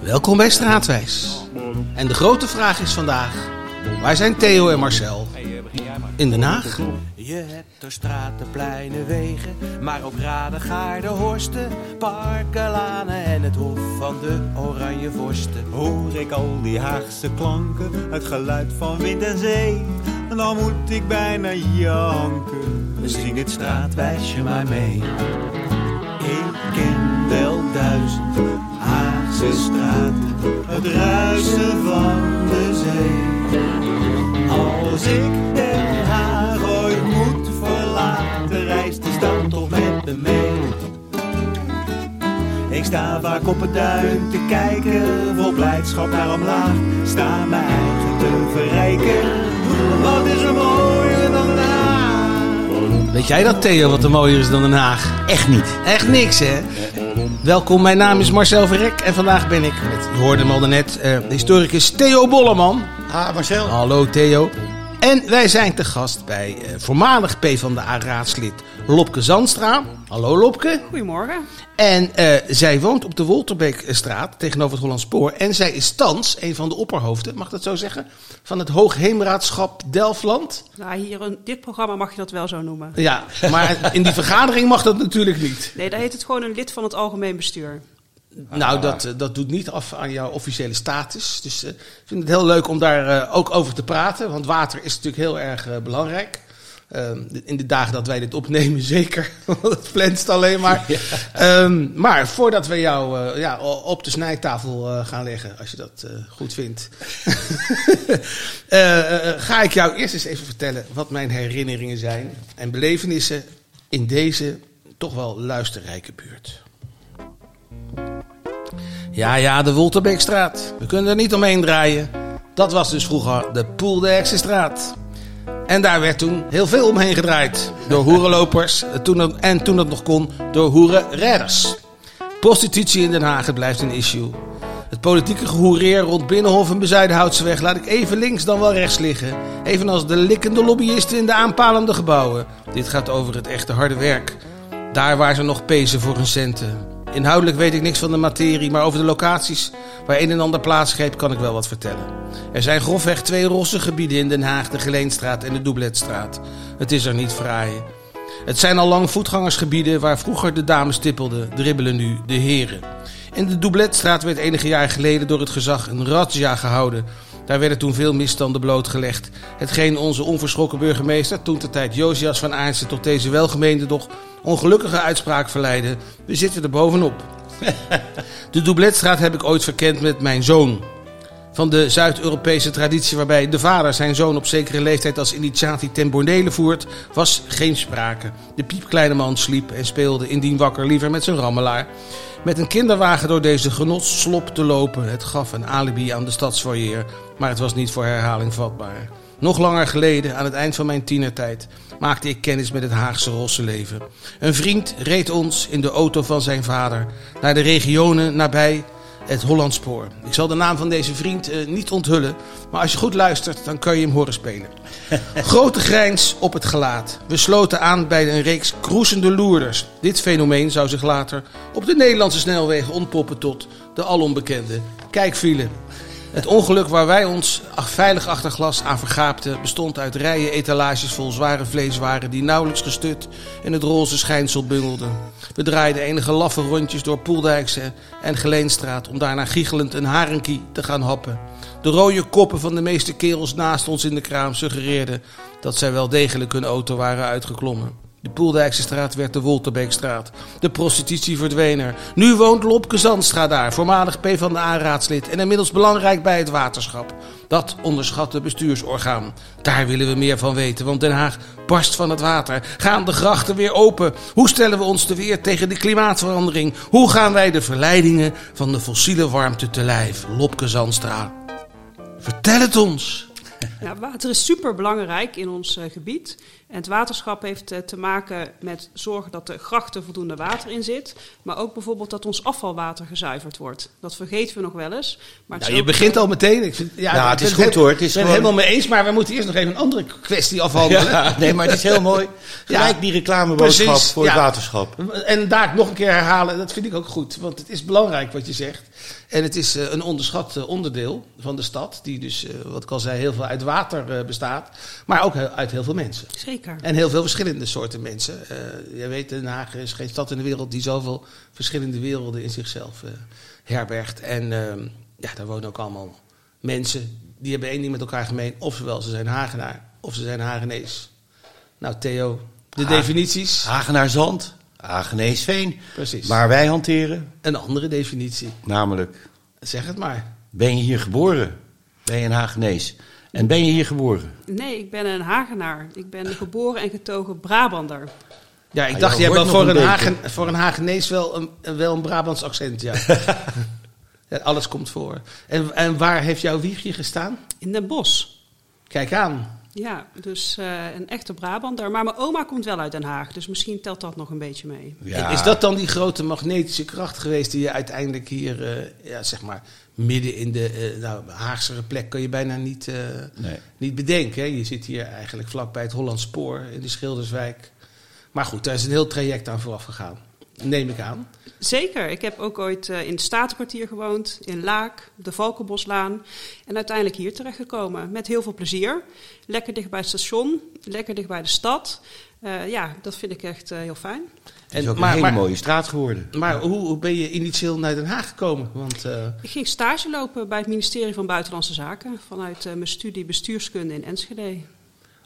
Welkom bij Straatwijs. En de grote vraag is vandaag: waar zijn Theo en Marcel? In Den Haag? Je hebt er straten, pleinen, wegen, maar ook raden, gaarden, horsten, parken, lanen en het hof van de oranje vorsten. Hoor ik al die Haagse klanken, het geluid van wind en zee, en dan moet ik bijna janken. Zing het straatwijsje maar mee. Ik ken wel duizend Het ruisen van de zee. Als ik Den Haag ooit moet verlaten, reist die stad toch met me mee. Ik sta vaak op het duin te kijken, vol blijdschap naar omlaag. Sta mijn eigen te verrijken, wat is er mooier dan Den Haag? Weet jij dat, Theo, wat er mooier is dan Den Haag? Echt niet. Echt niks, hè? Welkom, mijn naam is Marcel Verrek en vandaag ben ik met, je hoorde hem al net, eh, historicus Theo Bolleman. Ah, Marcel. Hallo Theo. En wij zijn te gast bij eh, voormalig PvdA-raadslid Lopke Zandstra. Hallo Lopke. Goedemorgen. En eh, zij woont op de Wolterbeekstraat tegenover het Hollandspoor. En zij is thans een van de opperhoofden, mag dat zo zeggen, van het Hoogheemraadschap Delftland. Nou, hier in dit programma mag je dat wel zo noemen. Ja, maar in die vergadering mag dat natuurlijk niet. Nee, daar heet het gewoon een lid van het algemeen bestuur. Nou, dat, eh, dat doet niet af aan jouw officiële status. Dus eh, ik vind het heel leuk om daar eh, ook over te praten. Want water is natuurlijk heel erg belangrijk. Ehm, in de dagen dat wij dit opnemen, zeker. Want het flenst alleen maar. Ehm, maar voordat we jou ja, op de snijtafel gaan leggen, als je dat goed vindt, ga ik jou eerst eens even vertellen wat mijn herinneringen zijn en belevenissen in deze toch wel luisterrijke buurt. Ja, ja, de Wolterbeekstraat. We kunnen er niet omheen draaien. Dat was dus vroeger de Poeldijkse straat. En daar werd toen heel veel omheen gedraaid. Door hoerenlopers toen dat- en toen dat nog kon, door hoerenredders. Prostitutie in Den Haag het blijft een issue. Het politieke gehoereer rond Binnenhof en Bezuidenhoutseweg laat ik even links dan wel rechts liggen. Evenals de likkende lobbyisten in de aanpalende gebouwen. Dit gaat over het echte harde werk. Daar waar ze nog pezen voor hun centen. Inhoudelijk weet ik niks van de materie, maar over de locaties waar een en ander plaatsgreep kan ik wel wat vertellen. Er zijn grofweg twee rosse gebieden in Den Haag, de Geleenstraat en de Doubletstraat. Het is er niet fraai. Het zijn al lang voetgangersgebieden waar vroeger de dames tippelden, dribbelen nu de heren. In de Doubletstraat werd enige jaar geleden door het gezag een razzia gehouden. Daar werden toen veel misstanden blootgelegd. Hetgeen onze onverschrokken burgemeester, toen de tijd Josias van Aartsen, tot deze welgemeende, doch ongelukkige uitspraak verleidde. We zitten er bovenop. De Doubletstraat heb ik ooit verkend met mijn zoon. Van de Zuid-Europese traditie waarbij de vader zijn zoon op zekere leeftijd als initiatie ten bordele voert, was geen sprake. De piepkleine man sliep en speelde indien wakker liever met zijn rammelaar. Met een kinderwagen door deze genotsslop te lopen, het gaf een alibi aan de stadsfoyer, maar het was niet voor herhaling vatbaar. Nog langer geleden, aan het eind van mijn tienertijd, maakte ik kennis met het Haagse rossenleven. Een vriend reed ons in de auto van zijn vader naar de regionen nabij het Hollandspoor. Ik zal de naam van deze vriend eh, niet onthullen, maar als je goed luistert, dan kan je hem horen spelen. Grote grijns op het gelaat. We sloten aan bij een reeks kroesende loerders. Dit fenomeen zou zich later op de Nederlandse snelwegen ontpoppen tot de alonbekende kijkfile. Het ongeluk waar wij ons veilig achter glas aan vergaapten bestond uit rijen etalages vol zware vleeswaren die nauwelijks gestut in het roze schijnsel bungelden. We draaiden enige laffe rondjes door Poeldijkse en Geleenstraat om daarna giechelend een harenkie te gaan happen. De rode koppen van de meeste kerels naast ons in de kraam suggereerden dat zij wel degelijk hun auto waren uitgeklommen. De Poeldijkse straat werd de Wolterbeekstraat. De prostitutie verdween er. Nu woont Lopke Zandstra daar, voormalig PvdA-raadslid en inmiddels belangrijk bij het waterschap. Dat onderschatte bestuursorgaan. Daar willen we meer van weten, want Den Haag barst van het water. Gaan de grachten weer open? Hoe stellen we ons te weer tegen de klimaatverandering? Hoe gaan wij de verleidingen van de fossiele warmte te lijf? Lopke Zandstra. Vertel het ons. Ja, water is super belangrijk in ons eh, gebied. En het waterschap heeft eh, te maken met zorgen dat de grachten voldoende water in zit. Maar ook bijvoorbeeld dat ons afvalwater gezuiverd wordt. Dat vergeten we nog wel eens. Maar Nou, je ook, begint al meteen. Ik vind, ja, het is goed, hoor. Het is Ik ben gewoon- helemaal mee eens, maar we moeten eerst nog even een andere kwestie afhandelen. Ja, nee, maar het is heel mooi. Gelijk die reclameboodschap Precies, voor ja. het waterschap. En daar nog een keer herhalen, dat vind ik ook goed. Want het is belangrijk wat je zegt. En het is eh, een onderschat eh, onderdeel van de stad. Die dus, wat ik al zei, heel veel uit water bestaat. Maar ook uit heel veel mensen. Zeker. En heel veel verschillende soorten mensen. Eh je weet, Den Haag is geen stad in de wereld die zoveel verschillende werelden in zichzelf eh, herbergt. En ehm, ja, daar wonen ook allemaal mensen. Die hebben één ding met elkaar gemeen. Ofwel ze zijn Hagenaar, of ze zijn Hagenees. Nou, Theo, de Ha- definities. Hagenaar Zand, Hageneesveen. Precies. Maar wij hanteren, Een andere definitie. namelijk, Zeg het maar. ben je hier geboren? Ben je een Hagenees? En ben je hier geboren? Nee, ik ben een Hagenaar. Ik ben geboren en getogen Brabander. Ja, ik Ah, dacht, je jij hebt wel voor een. Hagen, voor een Hagenees wel een, een- wel een Brabants accent, ja. ja. Alles komt voor. En, en waar heeft jouw wiegje gestaan? In Den Bosch. Kijk aan. Ja, dus eh, een echte Brabander. Maar mijn oma komt wel uit Den Haag. Dus misschien telt dat nog een beetje mee. Ja. Is dat dan die grote magnetische kracht geweest die je uiteindelijk hier, eh, ja, zeg maar, midden in de eh nou, Haagsere plek kun je bijna niet, eh, Nee. niet bedenken. Hè? Je zit hier eigenlijk vlakbij het Hollands Spoor in de Schilderswijk. Maar goed, daar is een heel traject aan vooraf gegaan. Neem ik aan. Zeker. Ik heb ook ooit eh, in het Statenkwartier gewoond, in Laak, de Valkenboslaan. En uiteindelijk hier terechtgekomen. Met heel veel plezier. Lekker dicht bij het station, lekker dicht bij de stad. Eh, ja, dat vind ik echt eh, heel fijn. Het is En- ook maar- een hele maar- mooie straat geworden. Maar hoe, hoe ben je initieel naar Den Haag gekomen? Want eh, Ik ging stage lopen bij het ministerie van Buitenlandse Zaken. Vanuit eh, mijn studie bestuurskunde in Enschede.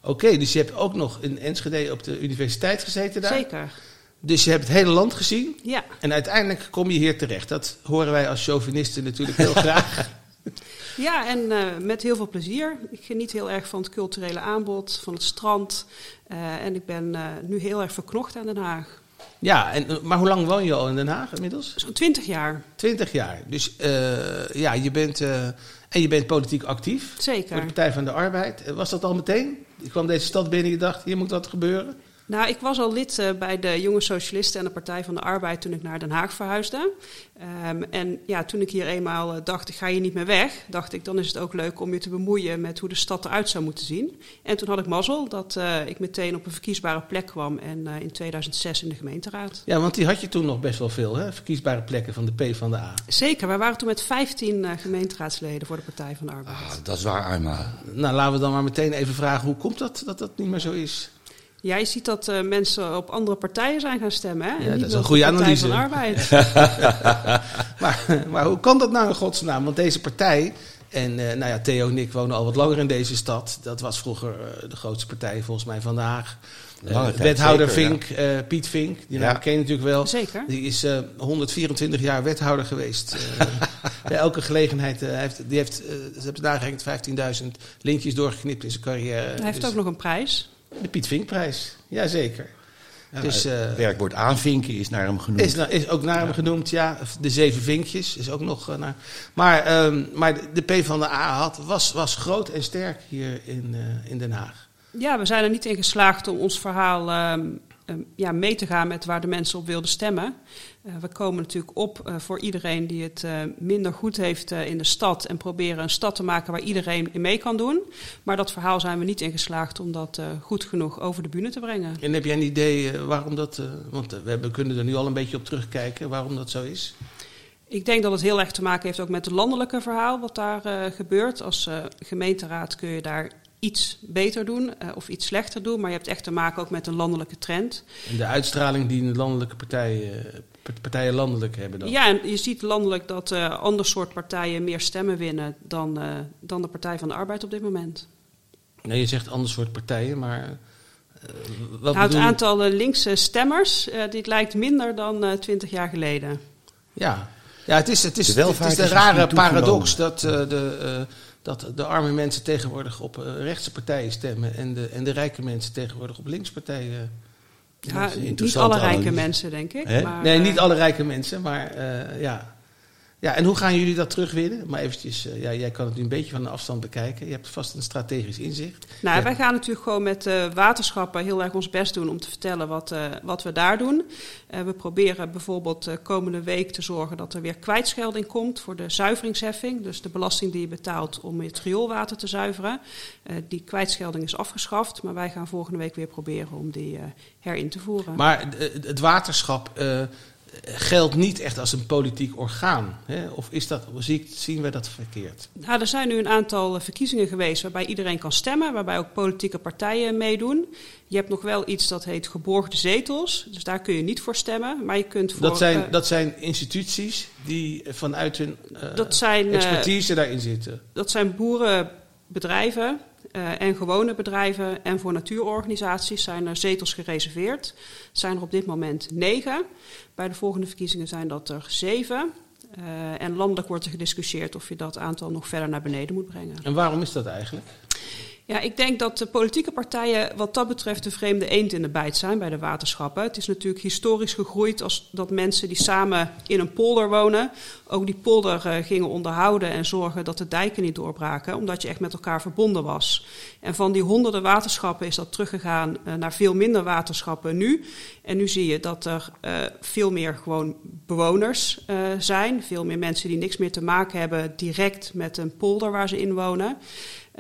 oké, dus je hebt ook nog in Enschede op de universiteit gezeten daar. Zeker. Dus je hebt het hele land gezien. Ja. En uiteindelijk kom je hier terecht. Dat horen wij als chauvinisten natuurlijk heel graag. Ja, en eh, met heel veel plezier. Ik geniet heel erg van het culturele aanbod, van het strand. Eh, en ik ben eh, nu heel erg verknocht aan Den Haag. Ja, en, maar hoe lang woon je al in Den Haag inmiddels? Zo'n twintig jaar, Twintig jaar. Dus ja, je bent, en je bent politiek actief. Voor de zeker. Partij van de Arbeid. Was dat al meteen? Je kwam deze stad binnen en je dacht, hier moet wat gebeuren. Nou, ik was al lid eh, bij de Jonge Socialisten en de Partij van de Arbeid toen ik naar Den Haag verhuisde. Ehm, en ja, toen ik hier eenmaal eh, dacht, ik ga hier niet meer weg, dacht ik, dan is het ook leuk om je te bemoeien met hoe de stad eruit zou moeten zien. En toen had ik mazzel dat eh, ik meteen op een verkiesbare plek kwam en eh, in 2006 in de gemeenteraad. Ja, want die had je toen nog best wel veel, hè? Verkiesbare plekken van de P van de A. Zeker, wij waren toen met 15 eh, gemeenteraadsleden voor de Partij van de Arbeid. Ah, dat is waar, Arma. Nou, laten we dan maar meteen even vragen, hoe komt dat dat dat niet meer zo is? Ja, je ziet dat eh, mensen op andere partijen zijn gaan stemmen. Hè? Ja, dat is een goede de Partij analyse. van de Arbeid. Maar, maar hoe kan dat nou in godsnaam? Want deze partij, en eh, nou ja, Theo en ik wonen al wat langer in deze stad. Dat was vroeger eh, de grootste partij volgens mij van Den Haag. Lange tijd, wethouder zeker, Vink, eh, Piet Vink, die Ja. naam ken je natuurlijk wel. Zeker. Die is eh, 124 jaar wethouder geweest. Eh, bij elke gelegenheid. eh, hij heeft, die heeft, ze hebben nagerekend 15.000 lintjes doorgeknipt in zijn carrière. Hij heeft Dus ook nog een prijs. De Piet Vinkprijs, jazeker. Ja, Dus, het eh, werkwoord aanvinken is naar hem genoemd. Is, is ook naar hem genoemd, ja. De zeven vinkjes is ook nog eh, naar. Maar, ehm, maar de P van de A had, was, was groot en sterk hier in, eh, in Den Haag. Ja, we zijn er niet in geslaagd om ons verhaal ehm, ehm, ja, mee te gaan met waar de mensen op wilden stemmen. Eh, we komen natuurlijk op eh, voor iedereen die het eh, minder goed heeft in de stad en proberen een stad te maken waar iedereen in mee kan doen. Maar dat verhaal zijn we niet in geslaagd om dat goed genoeg over de bühne te brengen. En heb jij een idee waarom dat. want we kunnen er nu al een beetje op terugkijken waarom dat zo is? Ik denk dat het heel erg te maken heeft ook met het landelijke verhaal wat daar gebeurt. Als gemeenteraad kun je daar iets beter doen of iets slechter doen. Maar je hebt echt te maken ook met een landelijke trend. En de uitstraling die de landelijke partijen, partijen landelijk hebben dan. Ja, en je ziet landelijk dat eh ander soort partijen meer stemmen winnen dan, eh, dan de Partij van de Arbeid op dit moment. Nee, je zegt ander soort partijen, maar. eh, wat Nou, het bedoel je? aantal linkse stemmers eh, dit lijkt minder dan twintig jaar geleden. Ja, ja het, is, het, is, De het is de rare paradox dat, eh, de, eh, dat de arme mensen tegenwoordig op eh, rechtse partijen stemmen en de, en de rijke mensen tegenwoordig op linkse partijen. Ja, niet alle rijke analyse. mensen, denk ik. Maar, nee, eh, niet alle rijke mensen, maar eh, ja. Ja, en hoe gaan jullie dat terugwinnen? Maar eventjes, eh, ja, jij kan het nu een beetje van de afstand bekijken. Je hebt vast een strategisch inzicht. Nou, Ja. wij gaan natuurlijk gewoon met eh, waterschappen heel erg ons best doen om te vertellen wat, eh, wat we daar doen. We proberen bijvoorbeeld komende week te zorgen dat er weer kwijtschelding komt voor de zuiveringsheffing. Dus de belasting die je betaalt om het rioolwater te zuiveren. Die kwijtschelding is afgeschaft, maar wij gaan volgende week weer proberen om die herin te voeren. Maar het waterschap geldt niet echt als een politiek orgaan. Hè? Of is dat, zien wij dat verkeerd? Nou, er zijn nu een aantal eh, verkiezingen geweest waarbij iedereen kan stemmen, waarbij ook politieke partijen meedoen. Je hebt nog wel iets dat heet geborgde zetels, dus daar kun je niet voor stemmen, maar je kunt voor... Dat zijn, eh, dat zijn instituties die vanuit hun eh, dat zijn, eh, expertise daarin zitten. dat zijn boerenbedrijven eh, en gewone bedrijven en voor natuurorganisaties zijn er zetels gereserveerd. Zijn er op dit moment negen. Bij de volgende verkiezingen zijn dat er zeven. Eh, en landelijk wordt er gediscussieerd of je dat aantal nog verder naar beneden moet brengen. En waarom is dat eigenlijk? Ja, ik denk dat de politieke partijen wat dat betreft de vreemde eend in de bijt zijn bij de waterschappen. Het is natuurlijk historisch gegroeid als dat mensen die samen in een polder wonen, ook die polder eh, gingen onderhouden en zorgen dat de dijken niet doorbraken, omdat je echt met elkaar verbonden was. En van die honderden waterschappen is dat teruggegaan eh, naar veel minder waterschappen nu. En nu zie je dat er eh, veel meer gewoon bewoners zijn, veel meer mensen die niks meer te maken hebben direct met een polder waar ze in wonen.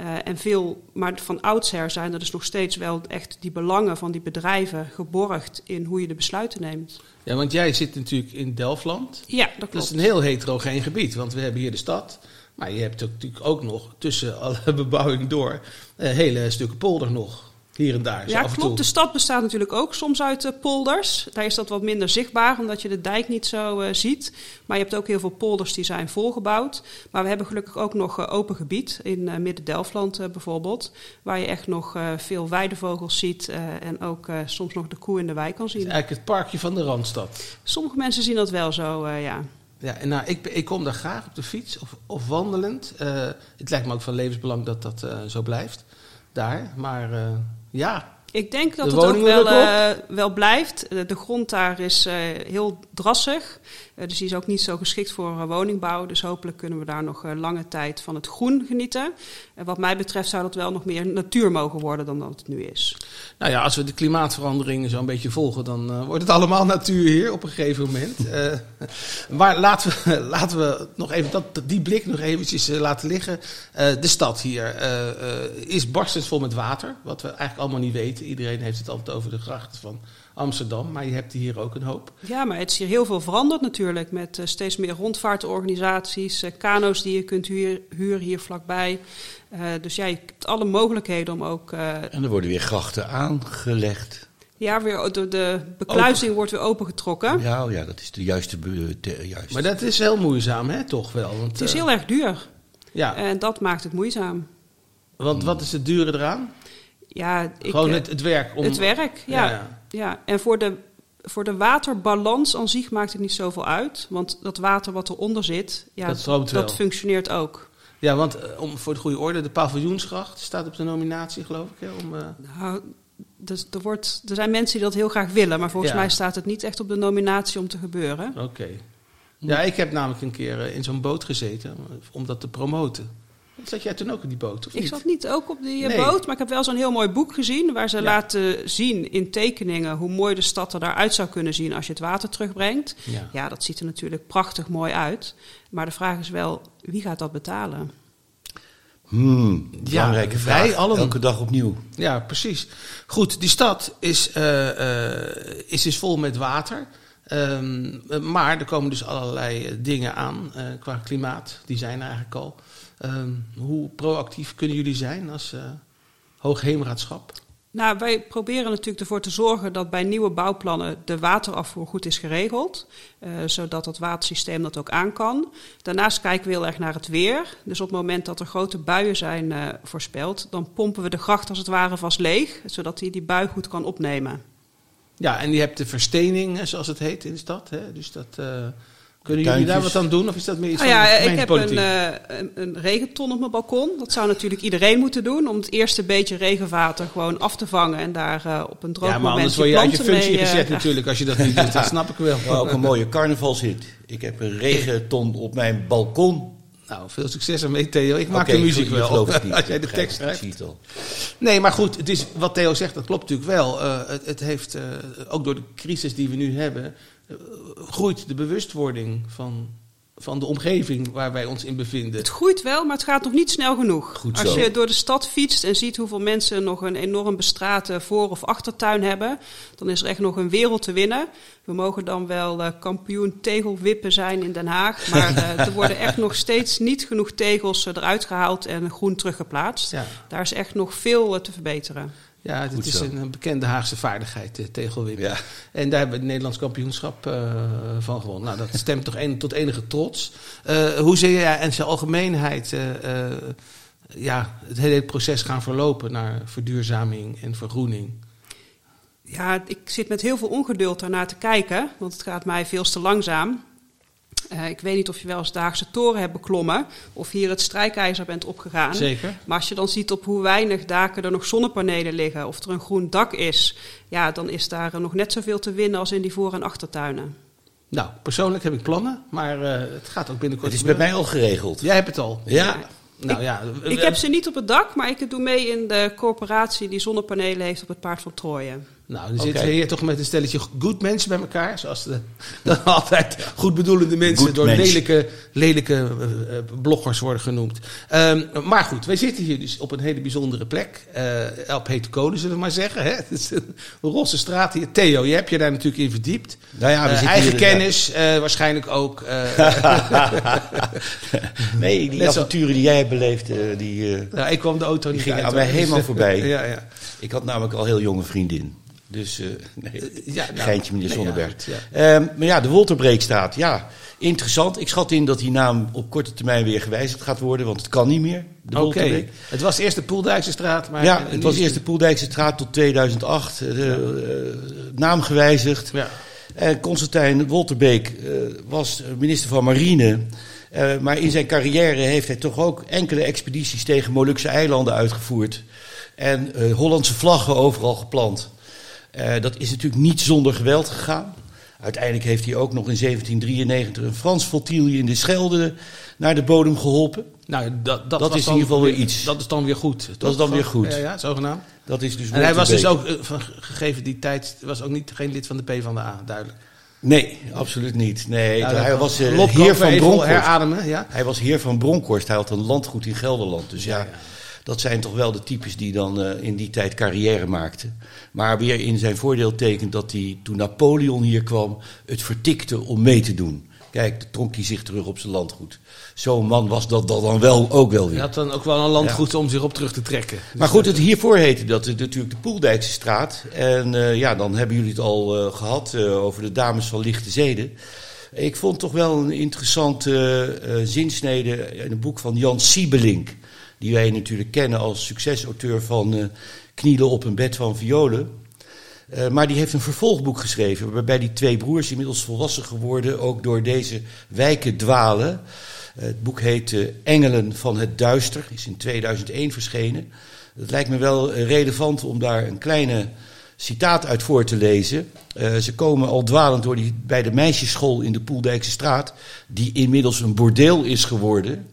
Eh, en veel, maar van oudsher zijn er dus nog steeds wel echt die belangen van die bedrijven geborgd in hoe je de besluiten neemt. Ja, want jij zit natuurlijk in Delftland. Ja, dat klopt. Dat is een heel heterogeen gebied, want we hebben hier de stad. Maar je hebt natuurlijk ook nog tussen alle bebouwing door eh, hele stukken polder nog. Hier en daar. Ja, klopt. De stad bestaat natuurlijk ook soms uit eh, polders. Daar is dat wat minder zichtbaar, omdat je de dijk niet zo eh, ziet. Maar je hebt ook heel veel polders die zijn volgebouwd. Maar we hebben gelukkig ook nog eh, open gebied in Midden-Delfland bijvoorbeeld. Waar je echt nog veel weidevogels ziet en ook soms nog de koe in de wei kan Het is zien. eigenlijk het parkje van de Randstad. Sommige mensen zien dat wel zo, ja. Ja, en nou, ik, ik kom daar graag op de fiets of, of wandelend. Het lijkt me ook van levensbelang dat dat zo blijft daar. Maar ja, Ik denk dat De het ook wel, eh, wel blijft. De grond daar is eh, heel drassig. Eh, dus die is ook niet zo geschikt voor eh, woningbouw. Dus hopelijk kunnen we daar nog eh, lange tijd van het groen genieten. En wat mij betreft zou dat wel nog meer natuur mogen worden dan dat het nu is. nou ja, als we de klimaatveranderingen zo een beetje volgen, dan wordt het allemaal natuur hier op een gegeven moment. Eh, maar laten we, laten we nog even dat, die blik nog eventjes laten liggen. De stad hier is barstens vol met water, wat we eigenlijk allemaal niet weten. Iedereen heeft het altijd over de grachten van Amsterdam, maar je hebt hier ook een hoop. Ja, maar het is hier heel veel veranderd natuurlijk. Met eh, steeds meer rondvaartorganisaties, eh, kano's die je kunt huur- huren hier vlakbij. Eh, dus ja, je hebt alle mogelijkheden om ook eh, En er worden weer grachten aangelegd. Ja, weer de, de bekluizing wordt weer opengetrokken. Ja, oh ja, dat is de juiste... de- juiste. Maar dat is heel moeizaam, hè, toch wel? Want, Het is heel erg duur ja, en dat maakt het moeizaam. want wat is het dure eraan? Ja, ik, Gewoon het, het werk. Om, het werk, ja. Ja, ja. Ja. En voor de, voor de waterbalans aan zich maakt het niet zoveel uit. Want dat water wat eronder zit, ja, Dat wel. functioneert ook. Ja, want eh, om, voor de goede orde, de paviljoensgracht staat op de nominatie, geloof ik. Hè, om, eh, Nou, dus er, wordt, er zijn mensen die dat heel graag willen, maar volgens Ja. mij staat het niet echt op de nominatie om te gebeuren. Oké. Ja, ik heb namelijk een keer eh, in zo'n boot gezeten om dat te promoten. Zat jij toen ook in die boot, of Ik niet? zat niet ook op die eh, Nee. boot, maar ik heb wel zo'n heel mooi boek gezien waar ze Ja. laten zien in tekeningen hoe mooi de stad er daaruit zou kunnen zien als je het water terugbrengt. Ja. Ja, dat ziet er natuurlijk prachtig mooi uit. Maar de vraag is wel, wie gaat dat betalen? Hmm, belangrijke wij vraag. allen. Elke dag opnieuw. Ja, precies. Goed, die stad is, eh, eh, is dus vol met water. Ehm, eh, maar er komen dus allerlei dingen aan eh, qua klimaat. Die zijn er eigenlijk al. Ehm, hoe proactief kunnen jullie zijn als eh hoogheemraadschap? Nou, wij proberen natuurlijk ervoor te zorgen dat bij nieuwe bouwplannen de waterafvoer goed is geregeld. eh, zodat het watersysteem dat ook aan kan. Daarnaast kijken we heel erg naar het weer. Dus op het moment dat er grote buien zijn eh, voorspeld, dan pompen we de gracht als het ware vast leeg. Zodat hij die bui goed kan opnemen. Ja, en je hebt de verstening, zoals het heet in de stad. Hè? Dus dat, Kunnen jullie daar wat aan doen? Of is dat meer iets van ja, de ik heb een, eh, een, een regenton op mijn balkon. Dat zou natuurlijk iedereen moeten doen. Om het eerste beetje regenwater gewoon af te vangen. En daar eh, op een droog ja, maar moment anders word je uit je functie mee, eh, gezet ja. natuurlijk als je dat niet doet. Dat snap ik wel. Maar ook een mooie carnavalshit. Ik heb een regenton op mijn balkon. Nou, veel succes ermee Theo. Ik maak de muziek wel. gelooft het niet. Als jij de tekst ik, ik schrijft. Nee, maar goed, het is, wat Theo zegt, dat klopt natuurlijk wel. Eh, het, het heeft, eh, ook door de crisis die we nu hebben, eh, groeit de bewustwording van, van de omgeving waar wij ons in bevinden. Het groeit wel, maar het gaat nog niet snel genoeg. Goed Als je door de stad fietst en ziet hoeveel mensen nog een enorm bestrate voor- of achtertuin hebben, dan is er echt nog een wereld te winnen. We mogen dan wel eh, kampioen tegelwippen zijn in Den Haag, maar eh, er worden echt nog steeds niet genoeg tegels eh, eruit gehaald en groen teruggeplaatst. Ja, Daar is echt nog veel te verbeteren. Ja het is zo. een, bekende Haagse vaardigheid, eh, tegelwippen. Ja. En daar hebben we het Nederlands kampioenschap eh, van gewonnen. Nou, dat stemt toch een, tot enige trots. Eh, hoe zie jij in zijn algemeenheid eh, eh, ja, het hele proces gaan verlopen naar verduurzaming en vergroening? Ja, ik zit met heel veel ongeduld daarnaar te kijken, want het gaat mij veel te langzaam. Eh, ik weet niet of je wel eens de Haagse Toren hebt beklommen of hier het strijkijzer bent opgegaan. Zeker. Maar als je dan ziet op hoe weinig daken er nog zonnepanelen liggen of er een groen dak is, ja, dan is daar nog net zoveel te winnen als in die voor- en achtertuinen. Nou, persoonlijk heb ik plannen, maar eh, het gaat ook binnenkort Het is bij mij al geregeld. Jij hebt het al. Ja. Nou ja, we- Ik heb ze niet op het dak, maar ik doe mee in de corporatie die zonnepanelen heeft op het Paard van Trooien. Nou, dan zitten Oké. we hier toch met een stelletje goed mensen bij elkaar. Zoals de, dan altijd goed bedoelende mensen Good door mens. lelijke, lelijke eh, bloggers worden genoemd. Ehm, maar goed, wij zitten hier dus op een hele bijzondere plek. eh op hete kolen, zullen we maar zeggen. Hè? Het is een rosse straat hier. Theo, je hebt je daar natuurlijk in verdiept. Nou ja, we zitten eigen hier- kennis, waarschijnlijk ook. Nee, die Net zo- avonturen die jij hebt beleefd, die, nou, ik kwam de auto Die niet uit, aan mij helemaal voorbij. ja, ja. ik had namelijk al heel jonge vriendin. Dus, eh nee, ja, nou, geintje meneer nee, Zonneberg. ja. Ehm, maar ja, de Wolterbreekstraat, ja, interessant. Ik schat in dat die naam op korte termijn weer gewijzigd gaat worden, want het kan niet meer. De Oké, het was eerst de Poeldijkse straat. Maar Ja, het was eerst de Poeldijkse straat tot 2008. eh, de, naam gewijzigd. Ja. En Constantijn Wolterbeek was minister van Marine. Maar in zijn carrière heeft hij toch ook enkele expedities tegen Molukse eilanden uitgevoerd. En Hollandse vlaggen overal geplant. Eh, dat is natuurlijk niet zonder geweld gegaan. Uiteindelijk heeft hij ook nog in 1793 een Frans flotilje in de Schelde naar de bodem geholpen. Nou, dat, dat, Dat was is in dan ieder geval weer iets. Dat is dan weer goed. Dat is dan weer goed. Ja, ja, zogenaamd. Dat is dus En hij was dus ook, eh, van, gegeven die tijd, was ook niet geen lid van de PvdA, duidelijk. Nee, absoluut niet. Nee, dat hij was eh, heer van Bronkhorst. herademen, ja. Hij was heer van Bronkhorst. Hij had een landgoed in Gelderland. Dus ja, dat zijn toch wel de types die dan eh, in die tijd carrière maakten. Maar weer in zijn voordeel tekent dat hij toen Napoleon hier kwam... het vertikte om mee te doen. Kijk, dan trok hij zich terug op zijn landgoed. Zo'n man was dat dan wel ook wel Hij weer. had dan ook wel een landgoed om zich op terug te trekken. Maar goed, het hiervoor heette dat het natuurlijk de Poeldijkse straat. En eh, ja, dan hebben jullie het al eh, gehad eh, over de dames van lichte zeden. Ik vond toch wel een interessante eh, eh, zinsnede in een boek van Jan Siebelink. Die wij natuurlijk kennen als succesauteur van eh, Knielen op een bed van violen. Eh, maar die heeft een vervolgboek geschreven, waarbij die twee broers, inmiddels volwassen geworden, ook door deze wijken dwalen. Eh, het boek heet Engelen van het Duister, is in 2001 verschenen. Het lijkt me wel relevant om daar een kleine citaat uit voor te lezen. Ze komen al dwalend door die, bij de meisjesschool in de Poeldijkse straat, die inmiddels een bordeel is geworden.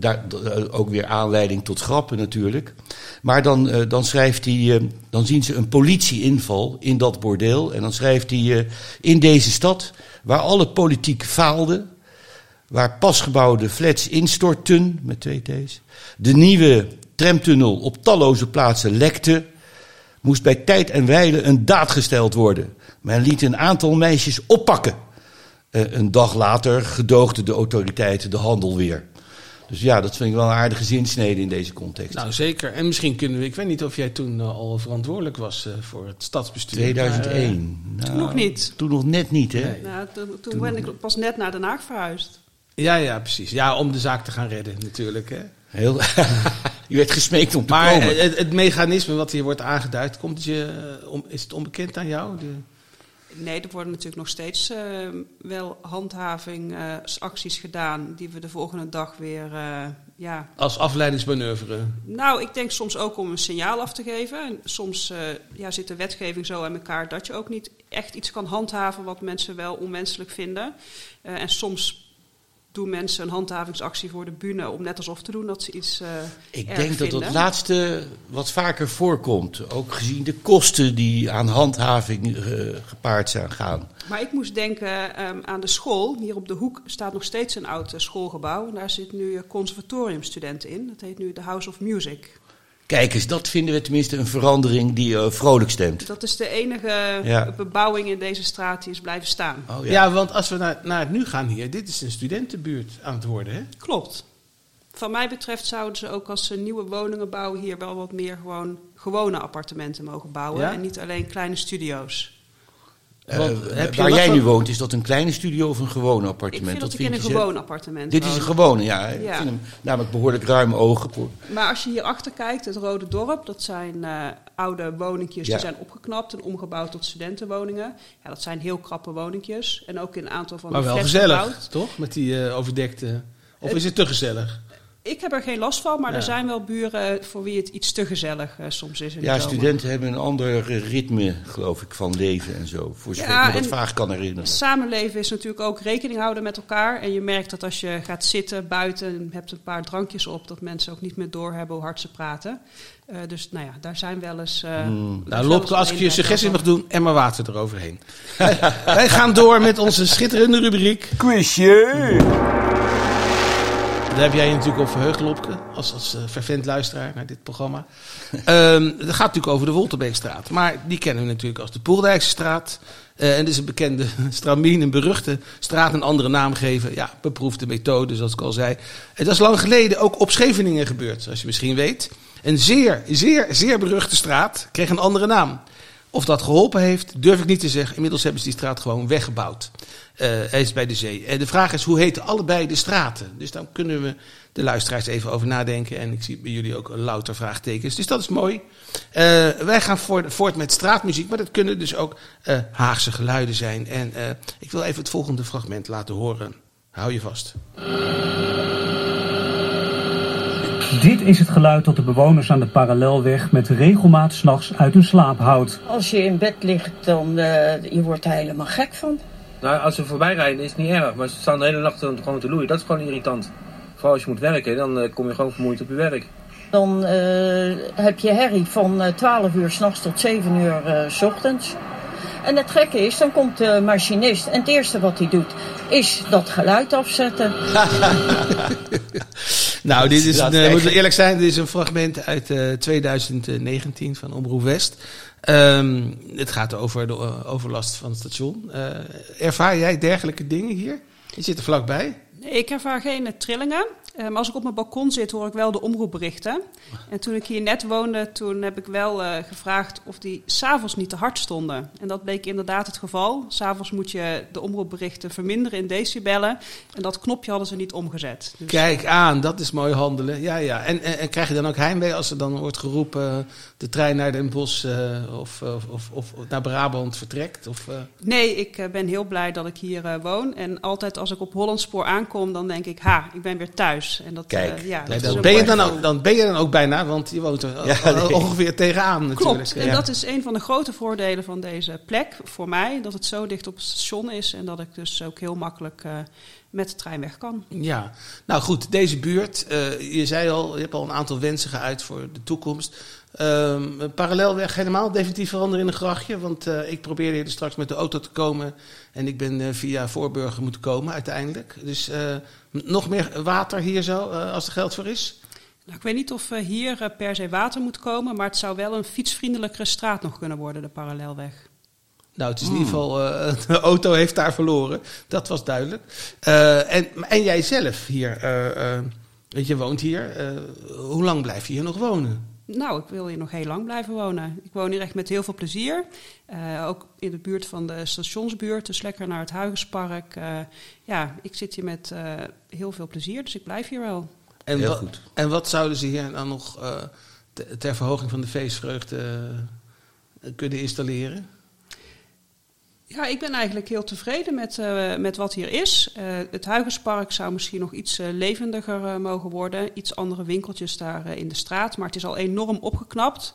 D- ook weer aanleiding tot grappen natuurlijk. Maar dan, eh, dan schrijft hij, eh, dan zien ze een politieinval in dat bordeel. En dan schrijft hij, eh, in deze stad, waar alle politiek faalde, waar pasgebouwde flats instortten, met twee T's, de nieuwe tramtunnel op talloze plaatsen lekte, moest bij tijd en wijle een daad gesteld worden. Men liet een aantal meisjes oppakken. Eh, een dag later gedoogden de autoriteiten de handel weer. Dus ja, dat vind ik wel een aardige zinsnede in deze context. Nou, zeker. En misschien kunnen we, ik weet niet of jij toen eh, al verantwoordelijk was eh, voor het stadsbestuur. maar, 2001. Nou, Toen nog niet. Toen nog net niet, hè? Nee. Nou, toen, toen ben ik pas net naar Den Haag verhuisd. eh, ja, ja, precies. Ja, om de zaak te gaan redden natuurlijk. Hè. Heel, je werd gesmeekt om te Maar komen. het, het mechanisme wat hier wordt aangeduid, komt het je, eh, om, is het onbekend aan jou? De, Nee, er worden natuurlijk nog steeds uh, wel handhavingsacties uh, gedaan die we de volgende dag weer. Uh, ja. Als afleidingsmanoeuvre? Nou, ik denk soms ook om een signaal af te geven. En soms ja, zit de wetgeving zo aan elkaar dat je ook niet echt iets kan handhaven wat mensen wel onwenselijk vinden. en soms doen mensen een handhavingsactie voor de bühne om net alsof te doen dat ze iets. Uh, Ik denk dat dat laatste wat vaker voorkomt. Ook gezien de kosten die aan handhaving uh, gepaard zijn gaan. Maar ik moest denken um, aan de school. Hier op de hoek staat nog steeds een oud schoolgebouw. En daar zit nu conservatoriumstudenten in. Dat heet nu de House of Music. Kijk eens, dat vinden we tenminste een verandering die uh, vrolijk stemt. Dat is de enige ja. bebouwing in deze straat die is blijven staan. Oh, ja. ja. want als we naar, naar het nu gaan hier, dit is een studentenbuurt aan het worden, hè? Klopt. Van mij betreft zouden ze ook als ze nieuwe woningen bouwen hier wel wat meer gewoon gewone appartementen mogen bouwen. Ja? En niet alleen kleine studio's. Uh, waar jij nu woont, is dat een kleine studio of een gewoon appartement? Ik vind dat, dat ik in een gewoon appartement Dit is een gewone, ja. Ik vind hem namelijk behoorlijk ruime ogen. Maar als je hier achter kijkt, het Rode Dorp, dat zijn uh, oude woningjes die zijn opgeknapt en omgebouwd tot studentenwoningen. Ja, dat zijn heel krappe woningjes. En ook in een aantal van maar wel gezellig, toch? Met die uh, overdekte... Of is het te gezellig? Ik heb er geen last van, maar er zijn wel buren voor wie het iets te gezellig uh, soms is. ja, studenten hebben een ander ritme, geloof ik, van leven en zo. Voor zover ja, ik me dat vaag kan herinneren. Samenleven is natuurlijk ook rekening houden met elkaar. En je merkt dat als je gaat zitten buiten en hebt een paar drankjes op, dat mensen ook niet meer doorhebben hoe hard ze praten. Uh, dus nou ja, daar zijn wel eens. Uh, hmm. Nou, Lopke, als ik je suggestie mag doen, en maar water eroverheen. Wij gaan door met onze schitterende rubriek. Quizje! Daar heb jij je natuurlijk op verheugd, Lopke, als, als uh, fervent luisteraar naar dit programma. um, dat gaat natuurlijk over de Wolterbeekstraat. Maar die kennen we natuurlijk als de Poeldijkstraat. Uh, en dit is een bekende stramien, een beruchte straat een andere naam geven. Ja, beproefde methode, zoals ik al zei. Dat is lang geleden ook op Scheveningen gebeurd, zoals je misschien weet. Een zeer, zeer, zeer beruchte straat kreeg een andere naam. Of dat geholpen heeft, durf ik niet te zeggen. Inmiddels hebben ze die straat gewoon weggebouwd. Uh, hij is bij de zee. En de vraag is, hoe heten allebei de straten? Dus dan kunnen we de luisteraars even over nadenken. En ik zie bij jullie ook een louter vraagtekens. Dus dat is mooi. Uh, wij gaan voort, voort, met straatmuziek, maar dat kunnen dus ook uh, Haagse geluiden zijn. En ik wil even het volgende fragment laten horen. Hou je vast. Dit is het geluid dat de bewoners aan de parallelweg met regelmaat s'nachts uit hun slaap houdt. Als je in bed ligt, dan uh, je wordt er helemaal gek van. Nou, als ze voorbij rijden is het niet erg, maar ze staan de hele nacht gewoon te loeien. Dat is gewoon irritant. Vooral als je moet werken, dan uh, kom je gewoon vermoeid op je werk. Dan uh, heb je herrie van 12 uur s'nachts tot 7 uur s ochtends. En het gekke is, dan komt de machinist en het eerste wat hij doet is dat geluid afzetten. nou, dit is, een, moet eerlijk zijn, dit is een fragment uit uh, 2019 van Omroep West. Um, het gaat over de overlast van het station. Uh, ervaar jij dergelijke dingen hier? Je zit er vlakbij. Ik ervaar geen trillingen. Um, als ik op mijn balkon zit, hoor ik wel de omroepberichten. En toen ik hier net woonde, toen heb ik wel uh, gevraagd of die s'avonds niet te hard stonden. En dat bleek inderdaad het geval. S'avonds moet je de omroepberichten verminderen in decibellen. En dat knopje hadden ze niet omgezet. Dus... Kijk aan, dat is mooi handelen. Ja, ja. En, en, en, krijg je dan ook heimwee als er dan wordt geroepen... de trein naar Den Bosch uh, of, of, of, naar Brabant vertrekt? Of, uh... Nee, ik ben heel blij dat ik hier woon. En altijd als ik op Hollandspoor aankom, dan denk ik... ha, ik ben weer thuis. En dat, Kijk, uh, ja, dat dan, ben je dan, ook, dan ben je dan ook bijna, want je woont er ja, nee. ongeveer tegenaan natuurlijk. Klopt, en dat is een van de grote voordelen van deze plek voor mij. Dat het zo dicht op het station is en dat ik dus ook heel makkelijk uh, met de trein weg kan. Ja, nou goed, deze buurt, uh, je zei al, je hebt al een aantal wensen geuit voor de toekomst. Um, parallelweg helemaal definitief veranderen in een grachtje. Want uh, ik probeerde hier straks met de auto te komen. En ik ben uh, via Voorburger moeten komen uiteindelijk. Dus nog meer water hier zo, als er geld voor is? Nou, ik weet niet of hier per se water moet komen. Maar het zou wel een fietsvriendelijkere straat nog kunnen worden, de parallelweg. Nou, het is in ieder geval, de auto heeft daar verloren. Dat was duidelijk. en, en jij zelf hier, weet je, woont hier. hoe lang blijf je hier nog wonen? Nou, ik wil hier nog heel lang blijven wonen. Ik woon hier echt met heel veel plezier. Uh, ook in de buurt van de stationsbuurt, dus lekker naar het Huigenspark. Uh, ja, ik zit hier met uh, heel veel plezier, dus ik blijf hier wel. En, heel goed. en wat zouden ze hier dan nog ter verhoging van de feestvreugde kunnen installeren? Ja, ik ben eigenlijk heel tevreden met, uh, met wat hier is. Uh, het Huigenspark zou misschien nog iets uh, levendiger mogen worden. Iets andere winkeltjes daar in de straat. Maar het is al enorm opgeknapt.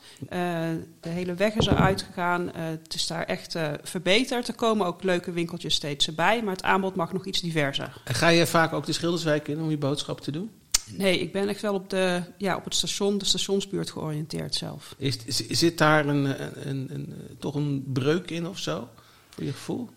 de hele weg is eruit gegaan. het is daar echt verbeterd. Er komen ook leuke winkeltjes steeds bij. Maar het aanbod mag nog iets diverser. En ga je vaak ook de Schilderswijk in om je boodschap te doen? Nee, ik ben echt wel op, de, ja, op het station, de stationsbuurt georiënteerd zelf. Is, zit daar een, een, een, een, toch een breuk in of zo? Voor je gevoel?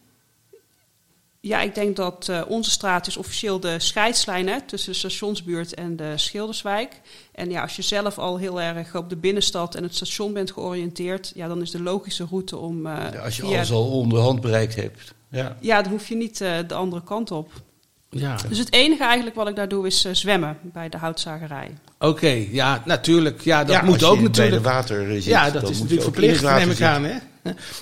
Ja, ik denk dat uh, onze straat is officieel de scheidslijn hè, tussen de stationsbuurt en de Schilderswijk. En ja, als je zelf al heel erg op de binnenstad en het station bent georiënteerd, ja, dan is de logische route om. Uh, ja, als je alles al onderhand bereikt hebt. Ja, ja dan hoef je niet uh, de andere kant op. Ja. Dus het enige eigenlijk wat ik daar doe is uh, zwemmen bij de houtzagerij. Oké, okay, ja, natuurlijk. Ja, dat ja, moet ook natuurlijk. Bij de water zit, ja, dat is natuurlijk verplicht, neem ik aan. Hè?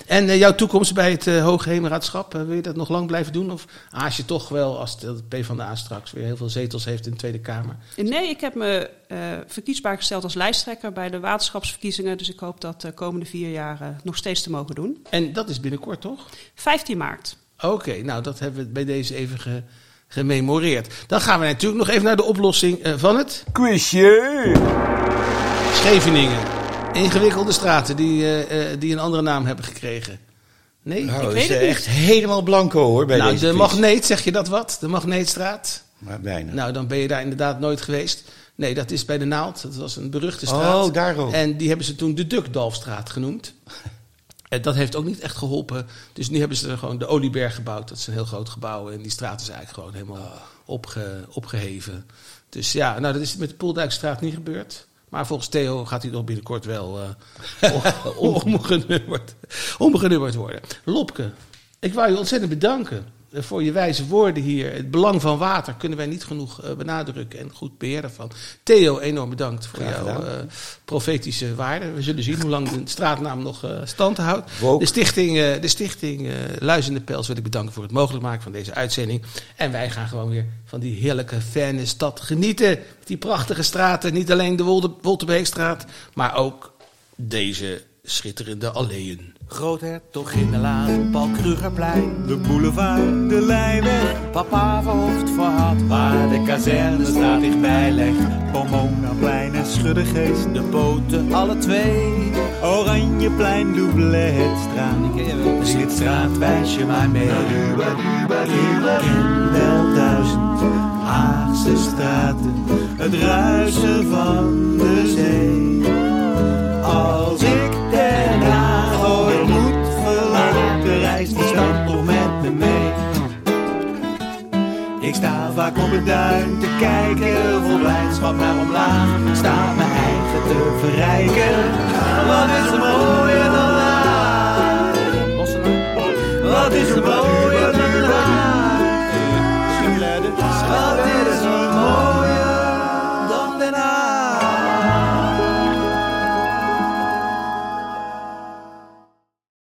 En uh, jouw toekomst bij het uh, Hoge Heemraadschap, wil je dat nog lang blijven doen? Of aas je toch wel, als de PvdA straks weer heel veel zetels heeft in de Tweede Kamer? Nee, ik heb me verkiesbaar gesteld als lijsttrekker bij de waterschapsverkiezingen. Dus ik hoop dat de komende vier jaar nog steeds te mogen doen. En dat is binnenkort, toch? 15 maart. Oké, nou dat hebben we bij deze even ge gememoreerd. Dan gaan we natuurlijk nog even naar de oplossing uh, van het... Quizje! Scheveningen. Ingewikkelde straten die, uh, uh, die een andere naam hebben gekregen. Nee, nou, ik weet het echt helemaal blanco hoor bij nou, deze de quiz. Magneet, zeg je dat wat? De Magneetstraat? Maar bijna. Nou, dan ben je daar inderdaad nooit geweest. Nee, dat is bij de Naald. Dat was een beruchte straat. Oh, daarom. En die hebben ze toen de Dukdalfstraat genoemd. En dat heeft ook niet echt geholpen. Dus nu hebben ze gewoon de Olieberg gebouwd. Dat is een heel groot gebouw. En die straat is eigenlijk gewoon helemaal opge, opgeheven. Dus ja, nou dat is met de Poeldijkstraat niet gebeurd. Maar volgens Theo gaat hij nog binnenkort wel uh, omgenummerd, omgenummerd worden. Lopke, ik wou je ontzettend bedanken voor je wijze woorden hier. Het belang van water kunnen wij niet genoeg uh, benadrukken en goed beheren van. Theo, enorm bedankt voor jouw uh, profetische waarden. We zullen zien hoe lang de straatnaam nog uh, stand houdt. De stichting, de stichting Luizende Pels wil ik bedanken voor het mogelijk maken van deze uitzending. En wij gaan gewoon weer van die heerlijke, fijne stad genieten. Die prachtige straten, niet alleen de Wolde, Wolterbeekstraat, maar ook deze schitterende alleeën. Groothertog in de Laan, Paul Krugerplein. De boulevard, de Lijnweg. Papa verhoofd voor had, waar de kazerne staat dichtbij legt. Pomonaplein en Schuddegeest. De poten, alle twee. Oranjeplein, Doubletstraat. De Slitstraat, wijs je maar mee. Ken wel duizend Haagse straten. Het ruisen van de zee. Als ik vaak op het duin te kijken. Vol blijdschap naar omlaag, staat mijn eigen te verrijken. Wat is er mooier dan? Wat is er mooier?